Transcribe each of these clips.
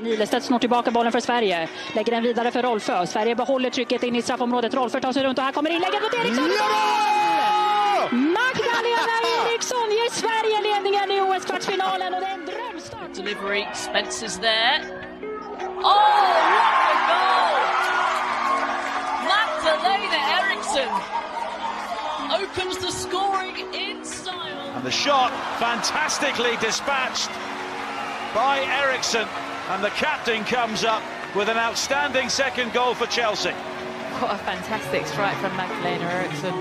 Nilestedt snor tillbaka bollen för Sverige. Lägger den vidare för Rolfö. Sverige behåller trycket in i straffområdet. Rolfö tar sig runt och här kommer inlägget mot Eriksson. Magdalena Eriksson ger Sverige ledningen i OS-kvartsfinalen och det är en drömstart. delivery. Spencer's there. Oh, what a goal! Magdalena Eriksson opens the scoring in style. And the shot fantastically dispatched by Ericsson. And the captain comes up with an outstanding second goal for Chelsea. What a fantastic strike from Magdalena Eriksson.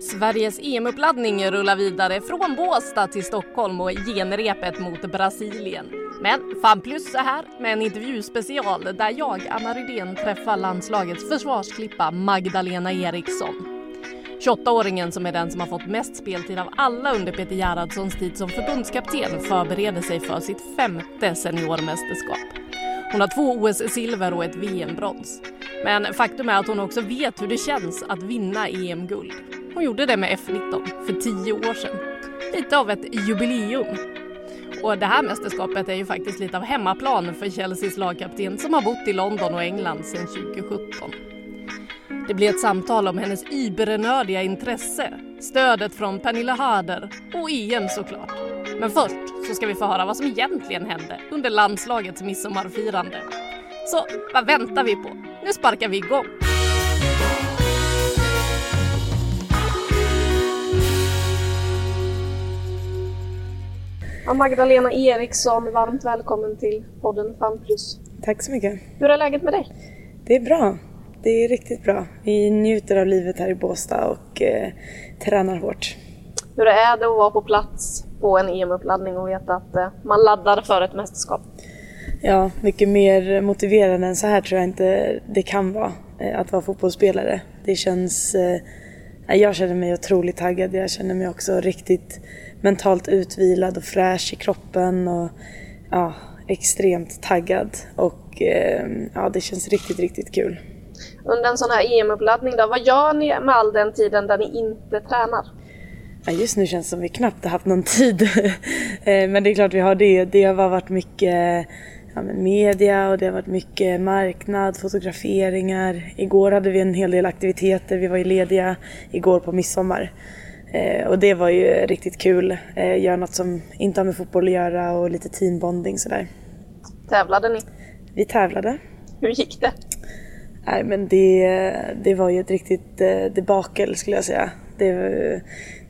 Sveriges EM-uppladdning rullar vidare från Båstad till Stockholm och genrepet mot Brasilien. Men fan plus så här med en intervjuspecial där jag, Anna Rydén, träffar landslagets försvarsklippa Magdalena Eriksson. 28-åringen som är den som har fått mest speltid av alla under Peter Gerhardssons tid som förbundskapten förbereder sig för sitt femte seniormästerskap. Hon har två OS-silver och ett VM-brons. Men faktum är att hon också vet hur det känns att vinna EM-guld. Hon gjorde det med F19 för tio år sedan. Lite av ett jubileum. Och det här mästerskapet är ju faktiskt lite av hemmaplan för Chelseas lagkapten som har bott i London och England sedan 2017. Det blir ett samtal om hennes übernördiga intresse, stödet från Pernilla Harder och EM såklart. Men först så ska vi få höra vad som egentligen hände under landslagets midsommarfirande. Så vad väntar vi på? Nu sparkar vi igång! Magdalena Eriksson, varmt välkommen till podden Fan Plus. Tack så mycket. Hur är läget med dig? Det är bra. Det är riktigt bra. Vi njuter av livet här i Båstad och eh, tränar hårt. Hur är det att vara på plats på en EM-uppladdning och veta att eh, man laddar för ett mästerskap? Ja, mycket mer motiverande än så här tror jag inte det kan vara eh, att vara fotbollsspelare. Det känns... Eh, jag känner mig otroligt taggad. Jag känner mig också riktigt mentalt utvilad och fräsch i kroppen och ja, extremt taggad. Och eh, ja, det känns riktigt, riktigt kul. Under en sån här EM-uppladdning då, vad gör ni med all den tiden där ni inte tränar? Ja, just nu känns det som vi knappt har haft någon tid. Eh, men det är klart vi har det. Det har varit mycket ja, media och det har varit mycket marknad, fotograferingar. Igår hade vi en hel del aktiviteter. Vi var ju lediga igår på midsommar. Eh, och det var ju riktigt kul. Eh, göra något som inte har med fotboll att göra och lite teambonding sådär. Tävlade ni? Vi tävlade. Hur gick det? Nej men det, det var ju ett riktigt eh, debakel skulle jag säga. Det,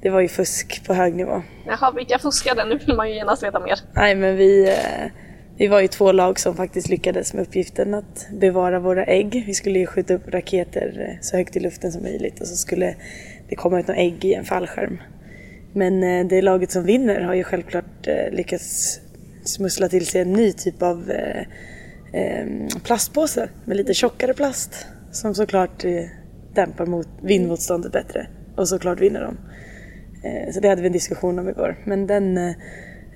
det var ju fusk på hög nivå. Jaha, vilka fuskade? Nu vill man ju genast veta mer. Nej men vi, eh, vi var ju två lag som faktiskt lyckades med uppgiften att bevara våra ägg. Vi skulle ju skjuta upp raketer eh, så högt i luften som möjligt och så skulle det komma ut några ägg i en fallskärm. Men det laget som vinner har ju självklart lyckats smussla till sig en ny typ av Ehm, plastpåse med lite tjockare plast som såklart eh, dämpar mot vindmotståndet bättre och såklart vinner de. Eh, så det hade vi en diskussion om igår men den, eh,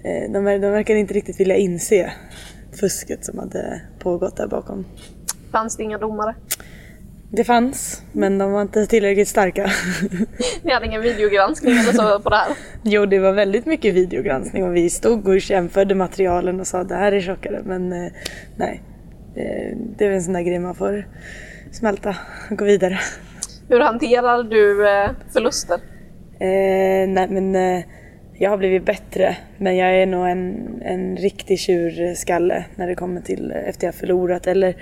de, ver- de verkade inte riktigt vilja inse fusket som hade pågått där bakom. Fanns det inga domare? Det fanns, men de var inte tillräckligt starka. Ni hade ingen videogranskning eller så på det här? Jo, det var väldigt mycket videogranskning och vi stod och jämförde materialen och sa det här är tjockare, men eh, nej. Eh, det är väl en sån där grej man får smälta och gå vidare. Hur hanterar du eh, förluster? Eh, nej men jag har blivit bättre men jag är nog en, en riktig tjurskalle när det kommer till efter jag förlorat eller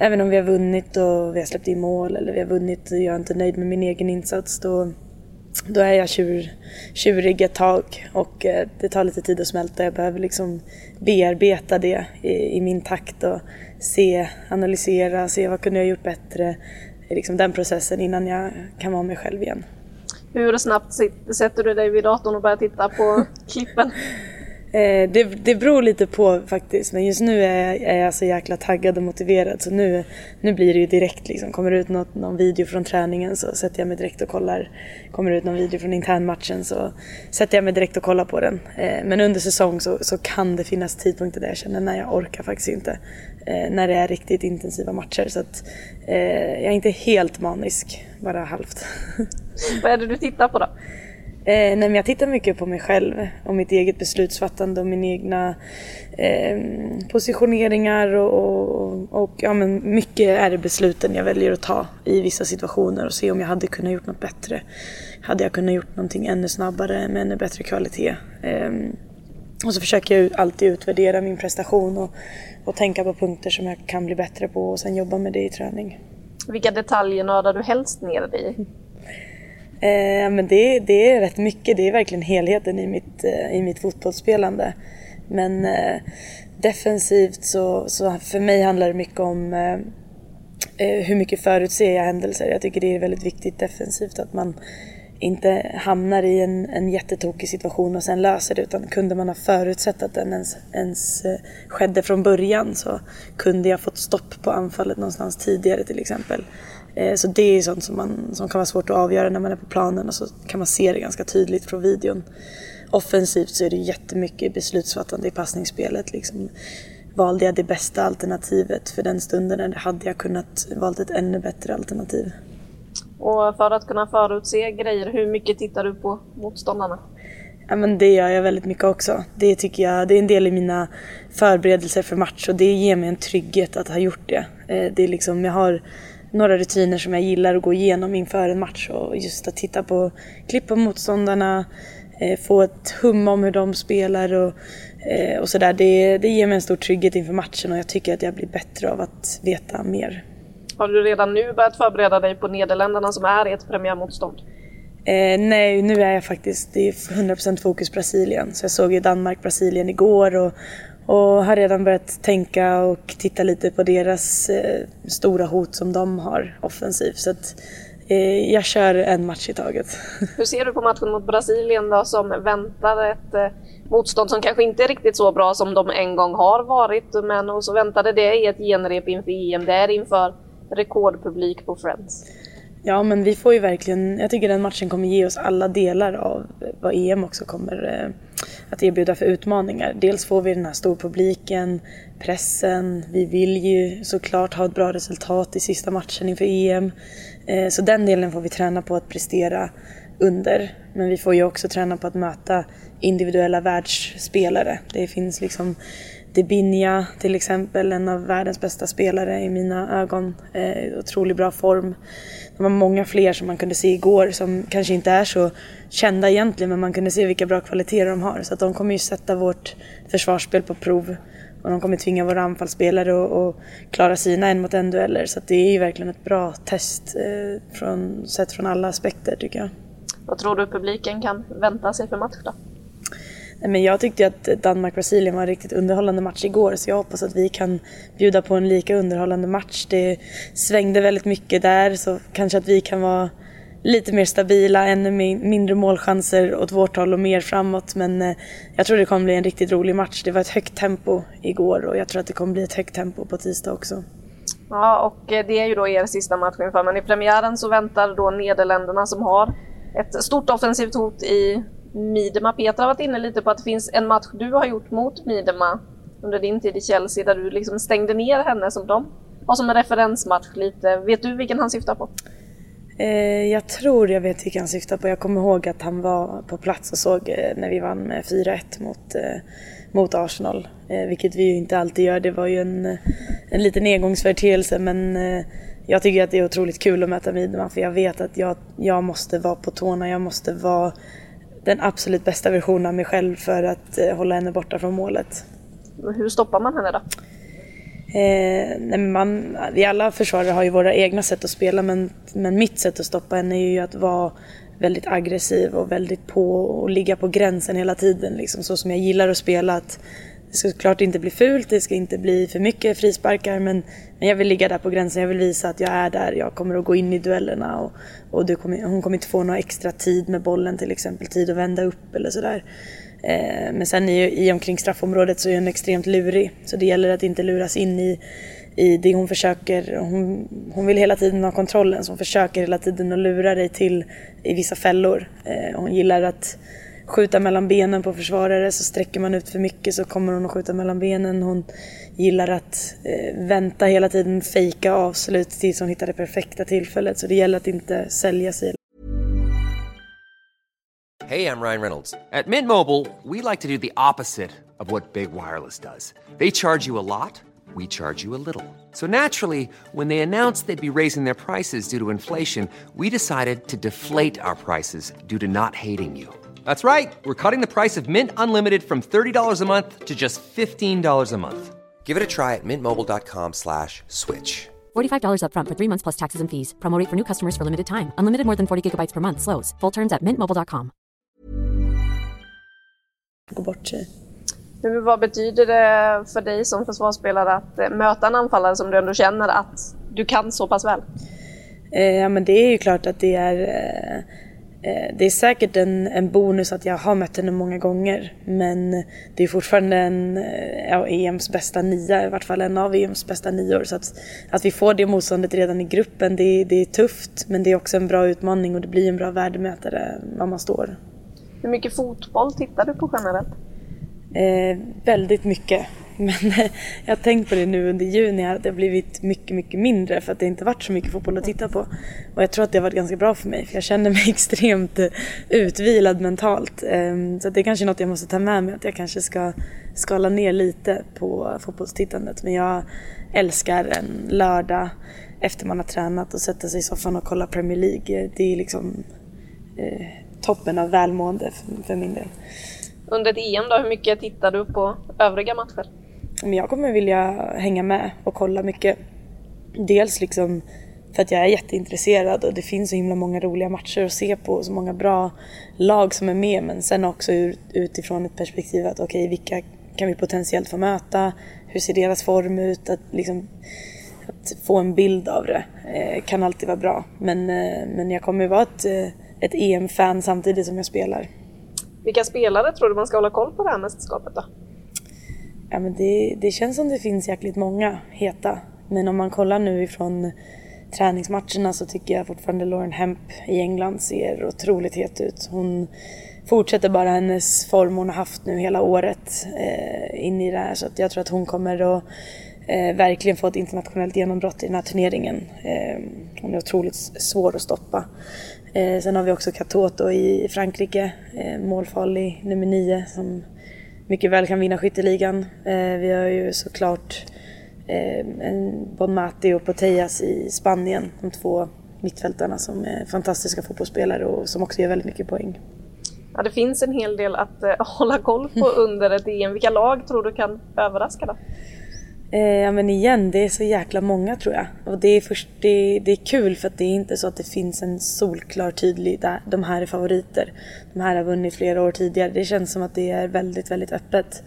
även om vi har vunnit och vi har släppt in mål eller vi har vunnit och jag är inte nöjd med min egen insats då, då är jag tjur, tjurig ett tag och eh, det tar lite tid att smälta. Jag behöver liksom bearbeta det i, i min takt och se, analysera, se vad kunde jag gjort bättre. Liksom den processen innan jag kan vara mig själv igen. Hur snabbt sätter du dig vid datorn och börjar titta på klippen? Eh, det, det beror lite på faktiskt men just nu är jag, är jag så jäkla taggad och motiverad så nu, nu blir det ju direkt liksom. Kommer det ut något, någon video från träningen så sätter jag mig direkt och kollar. Kommer det ut någon video från internmatchen så sätter jag mig direkt och kollar på den. Eh, men under säsong så, så kan det finnas tidpunkter där jag känner nej jag orkar faktiskt inte. Eh, när det är riktigt intensiva matcher så att eh, jag är inte helt manisk, bara halvt. Vad är det du tittar på då? Eh, nej, men jag tittar mycket på mig själv och mitt eget beslutsfattande och mina egna eh, positioneringar och, och, och, ja, men mycket är det besluten jag väljer att ta i vissa situationer och se om jag hade kunnat gjort något bättre. Hade jag kunnat gjort någonting ännu snabbare med ännu bättre kvalitet? Eh, och så försöker jag alltid utvärdera min prestation och, och tänka på punkter som jag kan bli bättre på och sen jobba med det i träning. Vilka detaljer nördar du helst ner dig i? Eh, men det, det är rätt mycket, det är verkligen helheten i mitt, eh, i mitt fotbollsspelande. Men eh, defensivt så, så för mig handlar det mycket om eh, eh hur mycket förutser jag händelser. Jag tycker det är väldigt viktigt defensivt att man inte hamnar i en, en jättetokig situation och sen löser det utan kunde man ha förutsett att den ens, ens eh, skedde från början så kunde jag fått stopp på anfallet någonstans tidigare till exempel. Eh, så det är sånt som, man, som kan vara svårt att avgöra när man är på planen och så kan man se det ganska tydligt från videon. Offensivt så är det jättemycket beslutsfattande i passningsspelet. Liksom, valde jag det bästa alternativet för den stunden eller hade jag kunnat valt ett ännu bättre alternativ? Och för att kunna förutse grejer, hur mycket tittar du på motståndarna? Ja, men det gör jag väldigt mycket också. Det tycker jag, det är en del i mina förberedelser för match och det ger mig en trygghet att ha gjort det. Eh, det är liksom, jag har några rutiner som jag gillar att gå igenom inför en match och just att titta på klipp på motståndarna, eh, få ett hum om hur de spelar och, eh, och sådär. Det, det ger mig en stor trygghet inför matchen och jag tycker att jag blir bättre av att veta mer. Har du redan nu börjat förbereda dig på Nederländerna som är ert premiärmotstånd? Eh, nej, nu är jag faktiskt, det är 100% fokus Brasilien. Så jag såg ju Danmark-Brasilien igår och, och har redan börjat tänka och titta lite på deras eh, stora hot som de har offensivt. Så att, eh, jag kör en match i taget. Hur ser du på matchen mot Brasilien då som väntar ett eh, motstånd som kanske inte är riktigt så bra som de en gång har varit men och så väntade det i ett genrep inför EM där inför rekordpublik på Friends. Ja men vi får ju verkligen, jag tycker den matchen kommer ge oss alla delar av vad EM också kommer eh, att erbjuda för utmaningar. Dels får vi den här storpubliken, pressen, vi vill ju såklart ha ett bra resultat i sista matchen inför EM. Eh, så den delen får vi träna på att prestera under. Men vi får ju också träna på att möta individuella världsspelare. Det finns liksom Debinja till exempel, en av världens bästa spelare i mina ögon. Eh, otroligt bra form. Det var många fler som man kunde se igår som kanske inte är så kända egentligen men man kunde se vilka bra kvaliteter de har. Så att de kommer ju sätta vårt försvarsspel på prov. Och de kommer tvinga våra anfallsspelare att klara sina en mot en dueller. Så det är ju verkligen ett bra test eh, från, sett från alla aspekter tycker jag. Vad tror du publiken kan vänta sig för match då? Men jag tyckte att Danmark-Brasilien var en riktigt underhållande match igår så jag hoppas att vi kan bjuda på en lika underhållande match. Det svängde väldigt mycket där så kanske att vi kan vara lite mer stabila, ännu mindre målchanser åt vårt håll och mer framåt. Men eh, jag tror det kommer bli en riktigt rolig match. Det var ett högt tempo igår och jag tror att det kommer bli ett högt tempo på tisdag också. Ja, och eh, det är ju då er sista match inför, men i premiären så väntar då Nederländerna som har ett stort offensivt hot i Midema. Peter har varit inne lite på att det finns en match du har gjort mot Midema under din tid i Chelsea där du liksom stängde ner henne som de har som en referensmatch lite. Vet du vilken han syftar på? Eh, jag tror jag vet vilken han syftar på. Jag kommer ihåg att han var på plats och såg eh, när vi vann med 4-1 mot, eh, mot Arsenal. Eh, vilket vi ju inte alltid gör. Det var ju en, en liten engångsföreteelse men eh, jag tycker att det är otroligt kul att möta Midman för jag vet att jag, jag måste vara på tårna. Jag måste vara den absolut bästa versionen av mig själv för att eh, hålla henne borta från målet. Hur stoppar man henne då? Eh, man, vi alla försvarare har ju våra egna sätt att spela men, men mitt sätt att stoppa henne är ju att vara väldigt aggressiv och väldigt på och ligga på gränsen hela tiden. Liksom, så som jag gillar att spela. Att det ska såklart inte bli fult, det ska inte bli för mycket frisparkar men, men jag vill ligga där på gränsen, jag vill visa att jag är där, jag kommer att gå in i duellerna och, och du kommer, hon kommer inte få några extra tid med bollen till exempel, tid att vända upp eller sådär. Eh, men sen i, i omkring straffområdet så är hon extremt lurig så det gäller att inte luras in i i det hon försöker, hon, hon vill hela tiden ha kontrollen så hon försöker hela tiden att lura dig till i vissa fällor. Eh, hon gillar att skjuta mellan benen på försvarare så sträcker man ut för mycket så kommer hon att skjuta mellan benen. Hon gillar att eh, vänta hela tiden, fejka avslut tills hon hittar det perfekta tillfället så det gäller att inte sälja sig. Hej, jag Ryan Reynolds. På Mint Mobile, we like to do the opposite of what Big Wireless does. They charge you a lot, we charge you a little. So naturally, when they announced they'd be raising their prices due to inflation, we decided to deflate our prices due to not hating you. That's right. We're cutting the price of Mint Unlimited from $30 a month to just $15 a month. Give it a try at mintmobile.com slash switch. $45 upfront for three months plus taxes and fees. Promo rate for new customers for limited time. Unlimited more than 40 gigabytes per month. Slows. Full terms at mintmobile.com. Gå bort sig. Men vad betyder det för dig som försvarsspelare att eh, möta en anfallare som du ändå känner att du kan så pass väl? Eh, ja men det är ju klart att det är eh, det är säkert en, en bonus att jag har mött henne många gånger men det är fortfarande en eh, ja, EMs bästa nia, i vart fall en av EMs bästa nior. Så att, att vi får det motståndet redan i gruppen, det, det är tufft men det är också en bra utmaning och det blir en bra värdemätare var man står. Hur mycket fotboll tittar du på generellt? Eh, väldigt mycket. Men jag har tänkt på det nu under juni att det har blivit mycket, mycket mindre för att det inte varit så mycket fotboll att titta på. Och jag tror att det har varit ganska bra för mig för jag känner mig extremt utvilad mentalt. Ehm, så det är kanske något jag måste ta med mig att jag kanske ska skala ner lite på fotbollstittandet. Men jag älskar en lördag efter man har tränat och sätta sig i soffan och kolla Premier League. Det är liksom eh, toppen av välmående för, för min del. Under ett EM då, hur mycket tittar du på övriga matcher? Men jag kommer vilja hänga med och kolla mycket. Dels liksom för att jag är jätteintresserad och det finns så himla många roliga matcher att se på och så många bra lag som är med men sen också utifrån ett perspektiv att okej okay, vilka kan vi potentiellt få möta? Hur ser deras form ut? Att, liksom, att få en bild av det eh, kan alltid vara bra men, eh, men jag kommer vara ett, eh, ett EM-fan samtidigt som jag spelar. Vilka spelare tror du man ska hålla koll på det här mästerskapet då? Ja, men det, det känns som det finns jäkligt många heta. Men om man kollar nu ifrån träningsmatcherna så tycker jag fortfarande Lauren Hemp i England ser otroligt het ut. Hon fortsätter bara hennes form hon har haft nu hela året eh, in i det här så att jag tror att hon kommer att eh, verkligen få ett internationellt genombrott i den här turneringen. Eh, hon är otroligt svår att stoppa. Eh, sen har vi också Katoto i Frankrike, eh, målfarlig nummer nio som mycket väl kan vinna skytteligan. Eh, vi har ju såklart eh, Bonmati och Poteas i Spanien, de två mittfältarna som är fantastiska fotbollsspelare och som också gör väldigt mycket poäng. Ja, det finns en hel del att eh, hålla koll på under ett EM. Vilka lag tror du kan överraska då? Eh, ja men igen, det är så jäkla många tror jag. Och det är, först, det, det är kul för att det är inte så att det finns en solklar tydlig, där, de här är favoriter. De här har vunnit flera år tidigare. Det känns som att det är väldigt, väldigt öppet.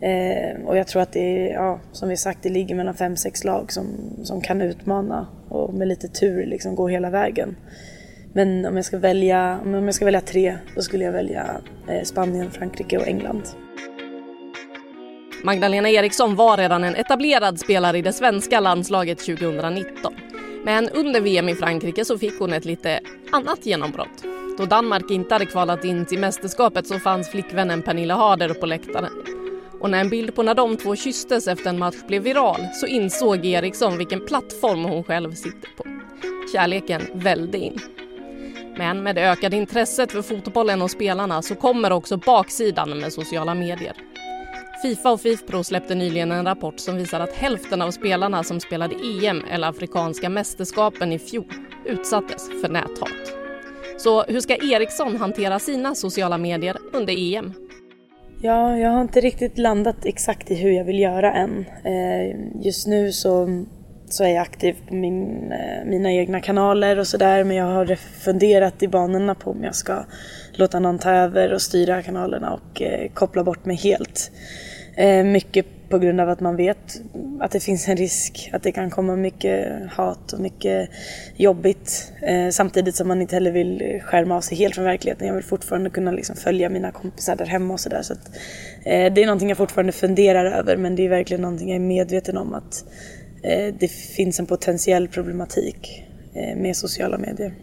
Eh, och jag tror att det är, ja, som vi sagt, det ligger mellan fem, sex lag som, som kan utmana och med lite tur liksom gå hela vägen. Men om jag ska välja, om jag ska välja tre, då skulle jag välja eh, Spanien, Frankrike och England. Magdalena Eriksson var redan en etablerad spelare i det svenska landslaget 2019. Men under VM i Frankrike så fick hon ett lite annat genombrott. Då Danmark inte hade kvalat in till mästerskapet så fanns flickvännen Pernilla Harder på läktaren. Och när en bild på när de två kysstes efter en match blev viral så insåg Eriksson vilken plattform hon själv sitter på. Kärleken välde in. Men med det ökade intresset för fotbollen och spelarna så kommer också baksidan med sociala medier. Fifa och Fifpro släppte nyligen en rapport som visar att hälften av spelarna som spelade EM eller Afrikanska mästerskapen i fjol utsattes för näthat. Så hur ska Eriksson hantera sina sociala medier under EM? Ja, jag har inte riktigt landat exakt i hur jag vill göra än. Eh, just nu så så är jag aktiv på min, eh, mina egna kanaler och sådär men jag har funderat i banorna på om jag ska låta någon ta över och styra kanalerna och eh, koppla bort mig helt. Eh, mycket på grund av att man vet att det finns en risk att det kan komma mycket hat och mycket jobbigt. Eh, samtidigt som man inte heller vill skärma av sig helt från verkligheten. Jag vill fortfarande kunna liksom följa mina kompisar där hemma och sådär. Så, eh, det är någonting jag fortfarande funderar över men det är verkligen någonting jag är medveten om att det finns en potentiell problematik eh, med sociala medier.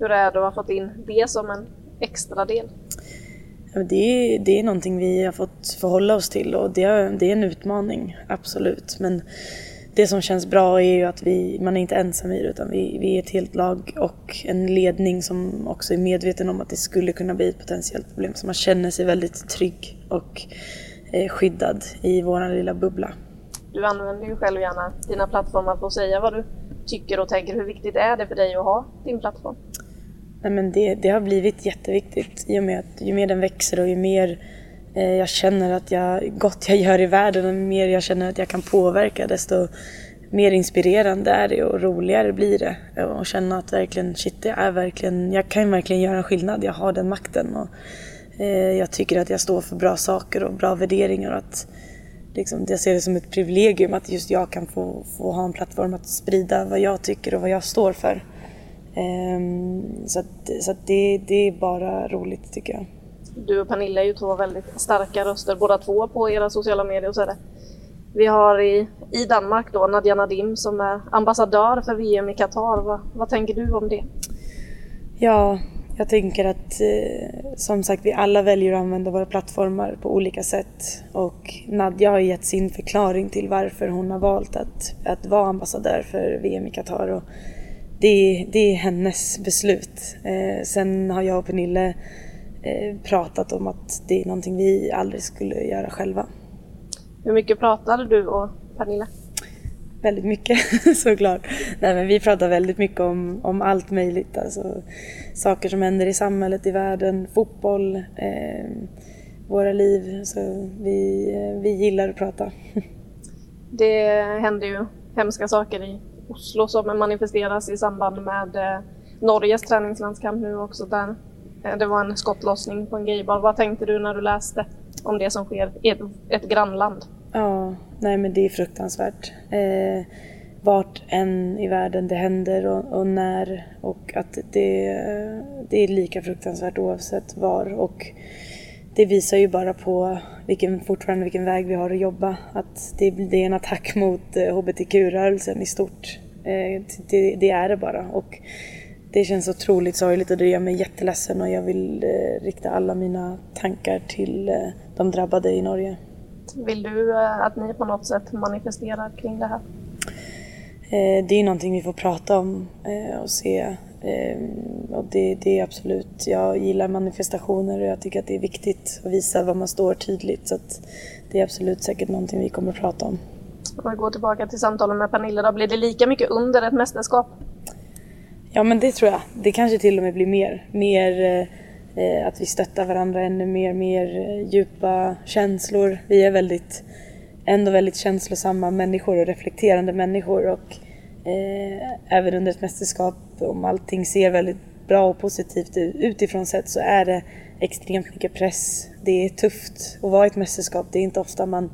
Hur är det att ha fått in det som en extra del? Det är, det är någonting vi har fått förhålla oss till och det är, det är en utmaning, absolut. Men det som känns bra är ju att vi, man är inte ensam i det utan vi, vi är ett helt lag och en ledning som också är medveten om att det skulle kunna bli ett potentiellt problem. Så man känner sig väldigt trygg och eh, skyddad i vår lilla bubbla. Du använder ju själv gärna dina plattformar för att säga vad du tycker och tänker. Hur viktigt är det för dig att ha din plattform? Nej, men det, det har blivit jätteviktigt i och med att ju mer den växer och ju mer eh, jag känner att jag, gott jag gör i världen och ju mer jag känner att jag kan påverka desto mer inspirerande är det och roligare blir det. Och känna att verkligen, shit, jag, är verkligen, jag kan verkligen göra en skillnad, jag har den makten. Och, eh, jag tycker att jag står för bra saker och bra värderingar. Och att, liksom, jag ser det som ett privilegium att just jag kan få, få ha en plattform att sprida vad jag tycker och vad jag står för. Um, så att, så att det, det är bara roligt tycker jag. Du och Pernilla är ju två väldigt starka röster båda två på era sociala medier och så det. Vi har i, i Danmark då Nadia Nadim som är ambassadör för VM i Qatar. Va, vad tänker du om det? Ja, jag tänker att eh, som sagt vi alla väljer att använda våra plattformar på olika sätt och Nadja har gett sin förklaring till varför hon har valt att, att vara ambassadör för VM i Qatar. Och det, det är hennes beslut. Eh, sen har jag och Pernille eh, pratat om att det är någonting vi aldrig skulle göra själva. Hur mycket pratade du och Pernilla? Väldigt mycket såklart. Nej, men vi pratar väldigt mycket om, om allt möjligt. Alltså, saker som händer i samhället, i världen, fotboll, eh, våra liv. Så vi, eh, vi gillar att prata. det händer ju hemska saker i Oslo som manifesteras i samband med eh, Norges träningslandskamp nu också där eh, det var en skottlossning på en gaybar. Vad tänkte du när du läste om det som sker i ett, ett grannland? Ja, nej men det är fruktansvärt. Eh, vart än i världen det händer och, och, när och att det, det är lika fruktansvärt oavsett var. Och det visar ju bara på vilken, fortfarande vilken väg vi har att jobba. Att det, det är en attack mot eh, hbtq-rörelsen i stort. Eh, det, det, är det bara. Och det känns otroligt sorgligt och det gör mig jätteledsen och jag vill eh, rikta alla mina tankar till eh, de drabbade i Norge. Vill du att ni på något sätt manifesterar kring det här? Det är någonting vi får prata om och se och det, det, är absolut, jag gillar manifestationer och jag tycker att det är viktigt att visa var man står tydligt. Så det är absolut säkert någonting vi kommer att prata om. Om vi går tillbaka till samtalen med Pernilla då, blir det lika mycket under ett mästerskap? Ja men det tror jag. Det kanske till och med blir mer. Mer eh, Eh, att vi stöttar varandra ännu mer, mer eh, djupa känslor. Vi är väldigt, ändå väldigt känslosamma människor och reflekterande människor. Och eh, även under ett mästerskap, om allting ser väldigt bra och positivt ut utifrån sett så är det extremt mycket press. Det är tufft att vara i ett mästerskap. Det är inte ofta man,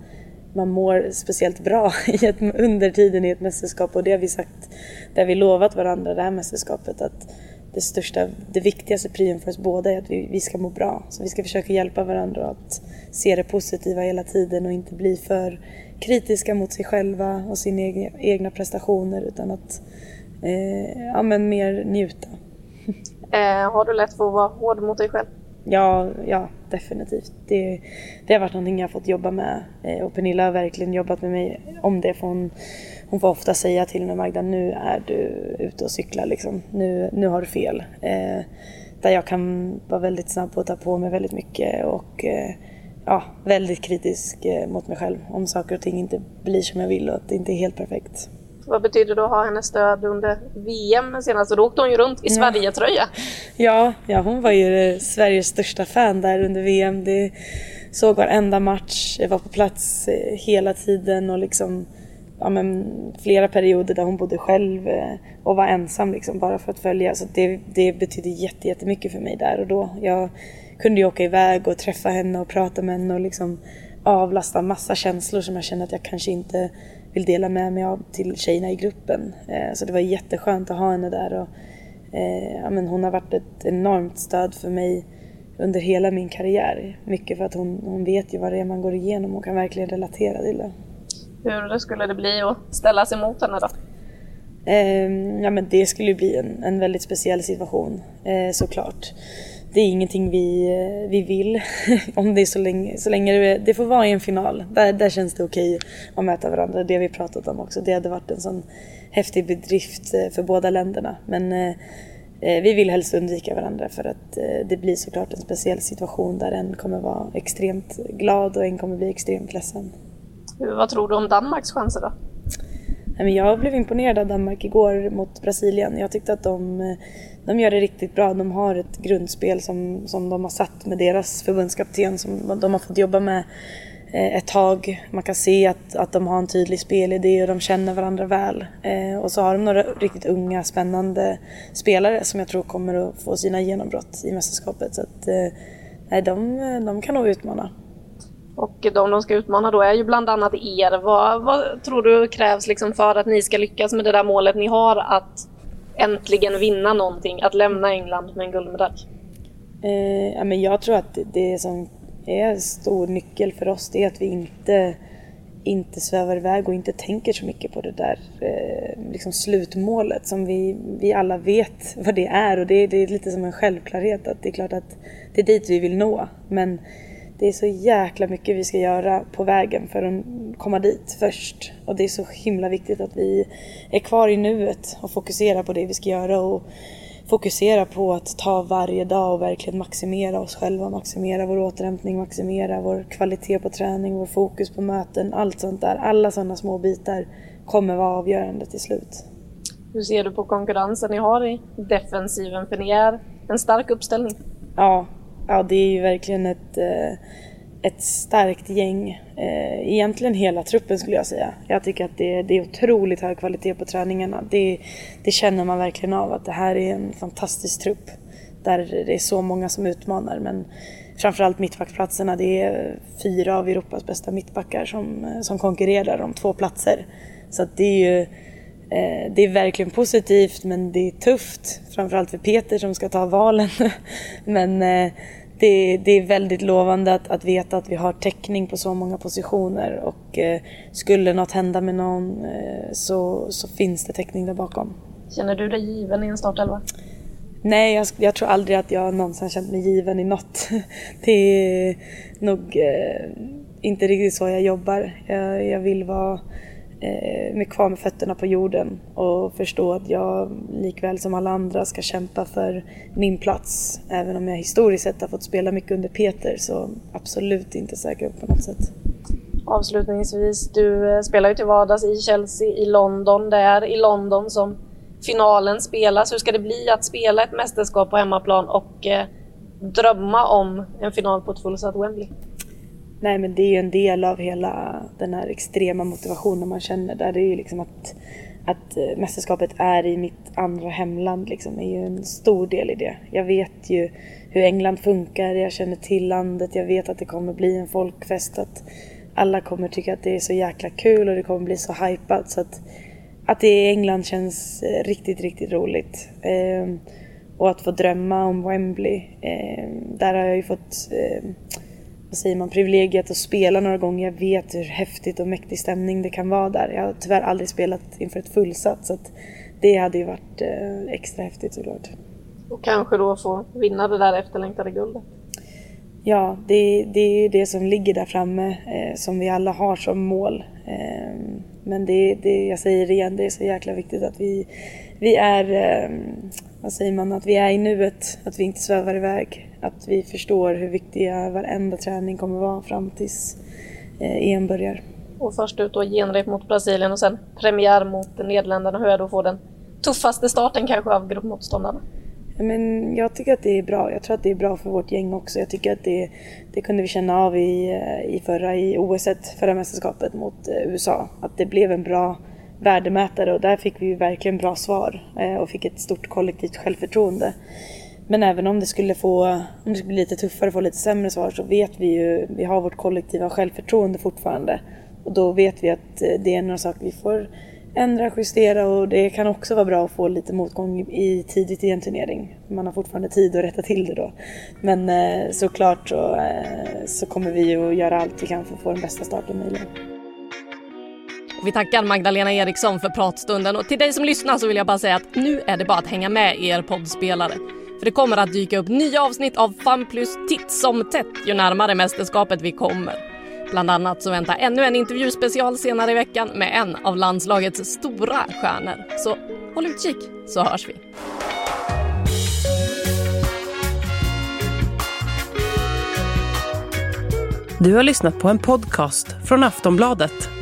man mår speciellt bra i ett, under tiden i ett mästerskap och det har vi sagt, det har vi lovat varandra det här mästerskapet att det största, det viktigaste prion för oss båda är att vi, vi ska må bra. Så vi ska försöka hjälpa varandra att se det positiva hela tiden och inte bli för kritiska mot sig själva och sina egna, egna prestationer utan att eh, ja, men mer njuta. Eh, har du lätt för att vara hård mot dig själv? Ja, ja definitivt. Det, det har varit någonting jag fått jobba med eh, och Pernilla har verkligen jobbat med mig om det. För hon, hon får ofta säga till mig Magda, nu är du ute och cyklar liksom. Nu, nu har du fel. Eh, där jag kan vara väldigt snabb på att ta på mig väldigt mycket och eh, ja, väldigt kritisk eh, mot mig själv om saker och ting inte blir som jag vill och att det inte är helt perfekt. Vad betyder det att ha hennes stöd under VM senast? Då åkte hon ju runt i ja. Sverige-tröja. Ja, ja, hon var ju Sveriges största fan där under VM. Det såg varenda match, jag var på plats eh, hela tiden och liksom ja, men, flera perioder där hon bodde själv eh, och var ensam liksom, bara för att följa. Så det, det betydde jätte, jättemycket för mig där och då. Jag kunde ju åka iväg och träffa henne och prata med henne och liksom avlasta massa känslor som jag känner att jag kanske inte vill dela med mig av till tjejerna i gruppen. Eh, så det var jätteskönt att ha henne där. Och, eh, ja, men hon har varit ett enormt stöd för mig under hela min karriär. Mycket för att hon, hon vet ju vad det är man går igenom och kan verkligen relatera till det. Hur skulle det bli att ställa sig mot henne då? Ehm, ja, men det skulle bli en, en väldigt speciell situation eh, såklart. Det är ingenting vi, eh, vi vill, om det är så länge, så länge det, det får vara i en final. Där, där känns det okej att möta varandra, det har vi pratat om också. Det hade varit en sån häftig bedrift eh, för båda länderna. Men eh, vi vill helst undvika varandra för att eh, det blir såklart en speciell situation där en kommer vara extremt glad och en kommer bli extremt ledsen. Vad tror du om Danmarks chanser då? Jag blev imponerad av Danmark igår mot Brasilien. Jag tyckte att de, eh, de gör det riktigt bra. De har ett grundspel som, som de har satt med deras förbundskapten som de har fått jobba med eh, ett tag. Man kan se att, att de har en tydlig spelidé och de känner varandra väl. Eh, och så har de några riktigt unga spännande spelare som jag tror kommer att få sina genombrott i mästerskapet. Så att, eh, nej, de, de kan nog utmana. Och de de ska utmana då är ju bland annat er. Vad, vad tror du krävs liksom för att ni ska lyckas med det där målet ni har att äntligen vinna någonting, att lämna England med en guldmedalj? Eh, ja, men jag tror att det som är en stor nyckel för oss det är att vi inte, inte svävar iväg och inte tänker så mycket på det där eh, liksom slutmålet som vi, vi alla vet vad det är och det, det är lite som en självklarhet att det är klart att det är dit vi vill nå. Men det är så jäkla mycket vi ska göra på vägen för att komma dit först. Och det är så himla viktigt att vi är kvar i nuet och fokuserar på det vi ska göra och fokusera på att ta varje dag och verkligen maximera oss själva, maximera vår återhämtning, maximera vår kvalitet på träning, vår fokus på möten, allt sånt där. Alla sådana små bitar kommer vara avgörande till slut. Hur ser du på konkurrensen ni har i defensiven? För ni är en stark uppställning. Ja, ja, det är ju verkligen ett, eh, ett starkt gäng. Eh, egentligen hela truppen skulle jag säga. Jag tycker att det, det är otroligt hög kvalitet på träningarna. Det, det känner man verkligen av att det här är en fantastisk trupp. Där det är så många som utmanar. Men framförallt mittbackplatserna. det är fyra av Europas bästa mittbackar som, som konkurrerar om två platser. Så att det är ju det är verkligen positivt men det är tufft, framförallt för Peter som ska ta valen. men det, det är väldigt lovande att, att veta att vi har täckning på så många positioner och eh, skulle något hända med någon eh, så, så finns det täckning där bakom. Känner du dig given i en startelva? Nej, jag, jag, tror aldrig att jag någonsin känt mig given i något. Det är nog eh, inte riktigt så jag jobbar. Jag, jag vill vara eh, med kvar med fötterna på jorden och förstå att jag likväl som alla andra ska kämpa för min plats. Även om jag historiskt sett har fått spela mycket under Peter så absolut inte säker upp på något sätt. Avslutningsvis, du eh, spelar ju till vardags i Chelsea i London. Det är i London som finalen spelas. Hur ska det bli att spela ett mästerskap på hemmaplan och eh, drömma om en final på ett fullsatt Wembley? Nej men det är ju en del av hela den här extrema motivationen man känner där. Det är ju liksom att, att eh, mästerskapet är i mitt andra hemland liksom, är ju en stor del i det. Jag vet ju hur England funkar, jag känner till landet, jag vet att det kommer bli en folkfest. Att alla kommer tycka att det är så jäkla kul och det kommer bli så hypat. Så att, att det är England känns eh, riktigt, riktigt roligt. Eh, och att få drömma om Wembley. Eh, där har jag ju fått eh, vad säger man, privilegiet att spela några gånger. Jag vet hur häftigt och mäktig stämning det kan vara där. Jag har tyvärr aldrig spelat inför ett fullsatt så det hade ju varit eh, extra häftigt såklart. Och kanske då få vinna det där efterlängtade guldet? Ja, det, det är ju det som ligger där framme eh, som vi alla har som mål. Eh, men det, det, jag säger det igen, det är så jäkla viktigt att vi, vi är, eh, vad säger man, att vi är i nuet, att vi inte svävar iväg att vi förstår hur viktiga varenda träning kommer vara fram tills eh, EM börjar. Och först ut då genrep mot Brasilien och sen premiär mot Nederländerna. Hur är det att få den tuffaste starten kanske av gruppmotståndarna? Men jag tycker att det är bra. Jag tror att det är bra för vårt gäng också. Jag tycker att det, det kunde vi känna av i, i förra i OS, förra mästerskapet mot eh, USA. Att det blev en bra värdemätare och där fick vi verkligen bra svar eh, och fick ett stort kollektivt självförtroende. Men även om det skulle få, om det skulle bli lite tuffare och få lite sämre svar så vet vi ju, vi har vårt kollektiva självförtroende fortfarande. Och då vet vi att eh, det är några saker vi får ändra, justera och det kan också vara bra att få lite motgång i tidigt i en turnering. Man har fortfarande tid att rätta till det då. Men eh, såklart så, eh, så kommer vi ju att göra allt vi kan för att få den bästa starten möjligen. Vi tackar Magdalena Eriksson för pratstunden och till dig som lyssnar så vill jag bara säga att nu är det bara att hänga med i er poddspelare. För det kommer att dyka upp nya avsnitt av Fan plus titt som tätt ju närmare mästerskapet vi kommer. Bland annat så väntar ännu en intervjuspecial senare i veckan med en av landslagets stora stjärnor. Så håll utkik så hörs vi. Du har lyssnat på en podcast från Aftonbladet.